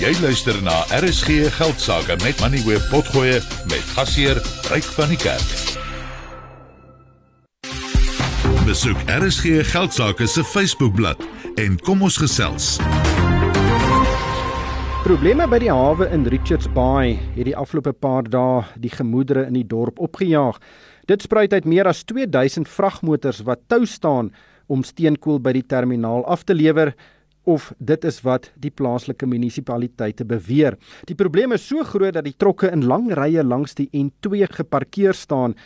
Jy luister na RSG Geldsaake met Money Web Potgoe met gasheer Ryk van die Kerk. Besoek RSG Geldsaake se Facebookblad en kom ons gesels. Probleme by die hawe in Richards Bay het die afgelope paar dae die gemoedere in die dorp opgejaag. Dit spruit uit meer as 2000 vragmotors wat tou staan om steenkool by die terminaal af te lewer of dit is wat die plaaslike munisipaliteite beweer. Die probleem is so groot dat die trokke in lang rye langs die N2 geparkeer staan.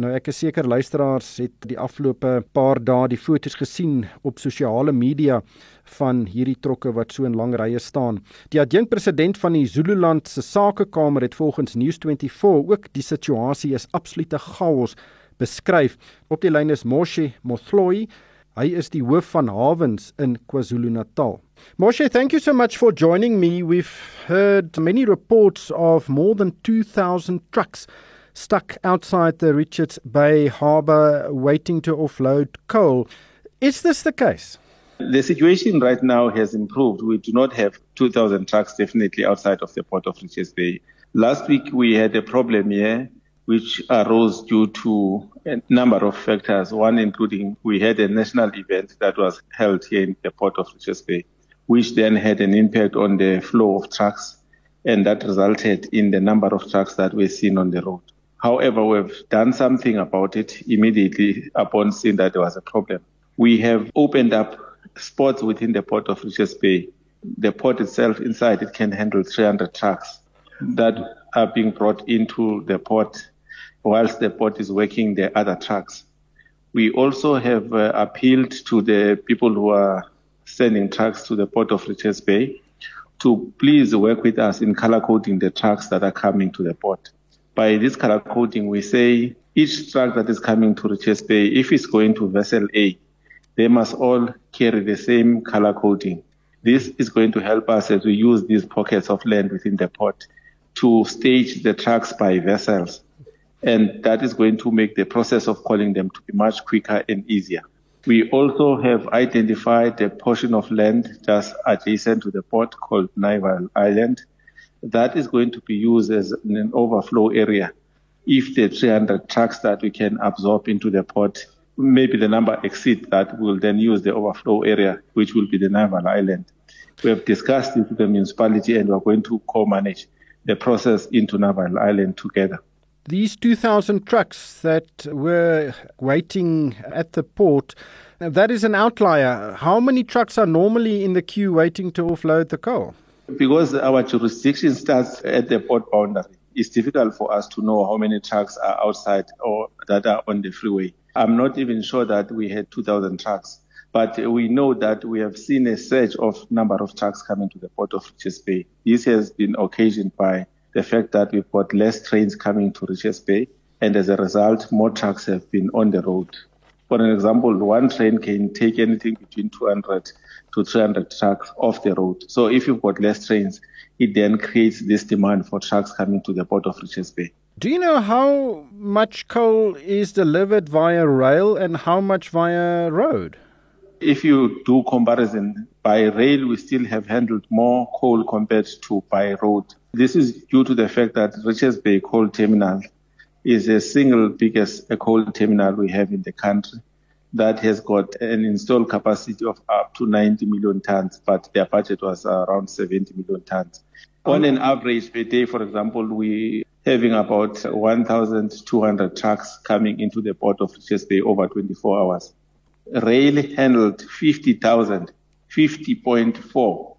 Nou ek is seker luisteraars het die afgelope paar dae die foto's gesien op sosiale media van hierdie trokke wat so in lang rye staan. Die adjunkpresident van die Zululand se sakekamer het volgens News24 ook die situasie is absolute chaos beskryf. Op die lyn is Moshe Mothloyi Hy is die hoof van hawens in KwaZulu-Natal. Moshe, thank you so much for joining me. We've heard many reports of more than 2000 trucks stuck outside the Richards Bay harbour waiting to offload coal. Is this the case? The situation right now has improved. We do not have 2,000 trucks definitely outside of the port of Richards Bay. Last week we had a problem here which arose due to a number of factors, one including we had a national event that was held here in the port of Richards Bay, which then had an impact on the flow of trucks, and that resulted in the number of trucks that were seen on the road. However, we've done something about it immediately upon seeing that there was a problem. We have opened up spots within the port of Richards Bay. The port itself inside it can handle 300 trucks that are being brought into the port whilst the port is working the other trucks. We also have uh, appealed to the people who are sending trucks to the port of Richards Bay to please work with us in color coding the trucks that are coming to the port. By this color coding, we say each truck that is coming to Richards Bay, if it's going to vessel A, they must all carry the same color coding. This is going to help us as we use these pockets of land within the port to stage the trucks by vessels and that is going to make the process of calling them to be much quicker and easier. We also have identified a portion of land just adjacent to the port called Naval Island. That is going to be used as an overflow area. If the 300 trucks that we can absorb into the port, maybe the number exceeds that, we'll then use the overflow area, which will be the Naval Island. We have discussed it with the municipality and we're going to co-manage the process into Naval Island together. These 2,000 trucks that were waiting at the port, that is an outlier. How many trucks are normally in the queue waiting to offload the coal? Because our jurisdiction starts at the port boundary, it's difficult for us to know how many trucks are outside or that are on the freeway. I'm not even sure that we had 2,000 trucks, but we know that we have seen a surge of number of trucks coming to the port of Richards Bay. This has been occasioned by the fact that we've got less trains coming to Richards Bay, and as a result, more trucks have been on the road. For an example, one train can take anything between 200 to 300 trucks off the road. So if you've got less trains, it then creates this demand for trucks coming to the port of Richards Bay. Do you know how much coal is delivered via rail and how much via road? If you do comparison, by rail we still have handled more coal compared to by road. This is due to the fact that Richards Bay Coal Terminal is the single biggest uh, coal terminal we have in the country that has got an installed capacity of up to 90 million tons, but their budget was around 70 million tons. Um, On an average per day, for example, we having about 1,200 trucks coming into the port of Richards Bay over 24 hours rail handled 50,000, 50.4.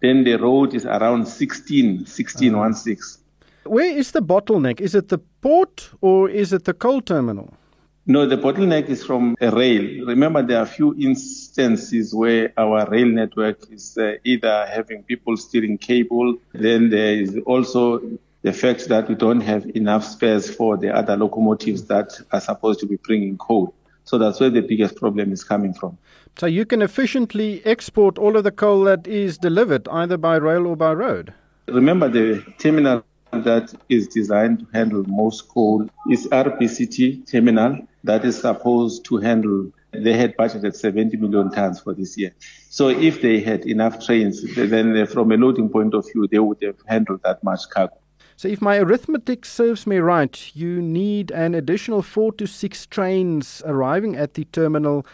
Then the road is around 16, 16, uh, 16. Where is the bottleneck? Is it the port or is it the coal terminal? No, the bottleneck is from a rail. Remember, there are a few instances where our rail network is uh, either having people stealing cable. Then there is also the fact that we don't have enough spares for the other locomotives that are supposed to be bringing coal. So that's where the biggest problem is coming from. So you can efficiently export all of the coal that is delivered either by rail or by road. Remember the terminal that is designed to handle most coal is RBCT terminal that is supposed to handle They had budgeted 70 million tons for this year. So if they had enough trains, then from a loading point of view, they would have handled that much cargo. So if my arithmetic serves me right, you need an additional 4 to 6 trains arriving at the terminal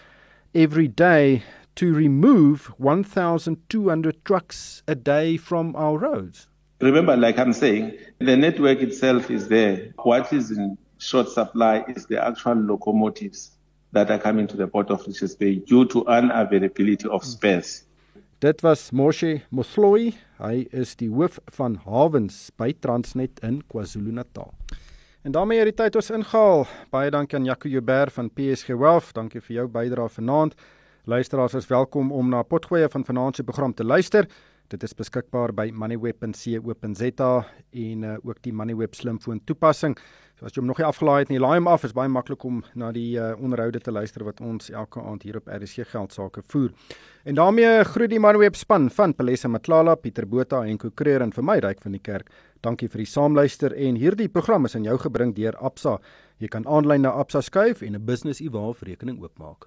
every day to remove 1200 trucks a day from our roads. Remember like I'm saying, the network itself is there. What is in short supply is the actual locomotives that are coming to the port of Richards Bay due to unavailability of spares. Dit was Moshe Mosloi. Hy is die hoof van hawens by Transnet in KwaZulu-Natal. En daarmee het die tyd ons ingehaal. Baie dankie aan Jaco Jouber van PSG Wealth. Dankie vir jou bydrae vanaand. Luisteraars is welkom om na Potgoeie van vanaand se program te luister. Dit is beskikbaar by moneyweb.co.za en uh, ook die Moneyweb slimfoon toepassing. So as jy hom nog nie afgelaai het nie, laai hom af. Is baie maklik om na die uh, onderhoude te luister wat ons elke aand hier op RSG geld sake voer. En daarmee groet die Moneyweb span van Pelesa Matlala, Pieter Botha en Kokreer en vir my ryk van die kerk. Dankie vir die saamluister en hierdie program is aan jou gebring deur Absa. Jy kan aanlyn na Absa skuif en 'n business e-wallet rekening oopmaak.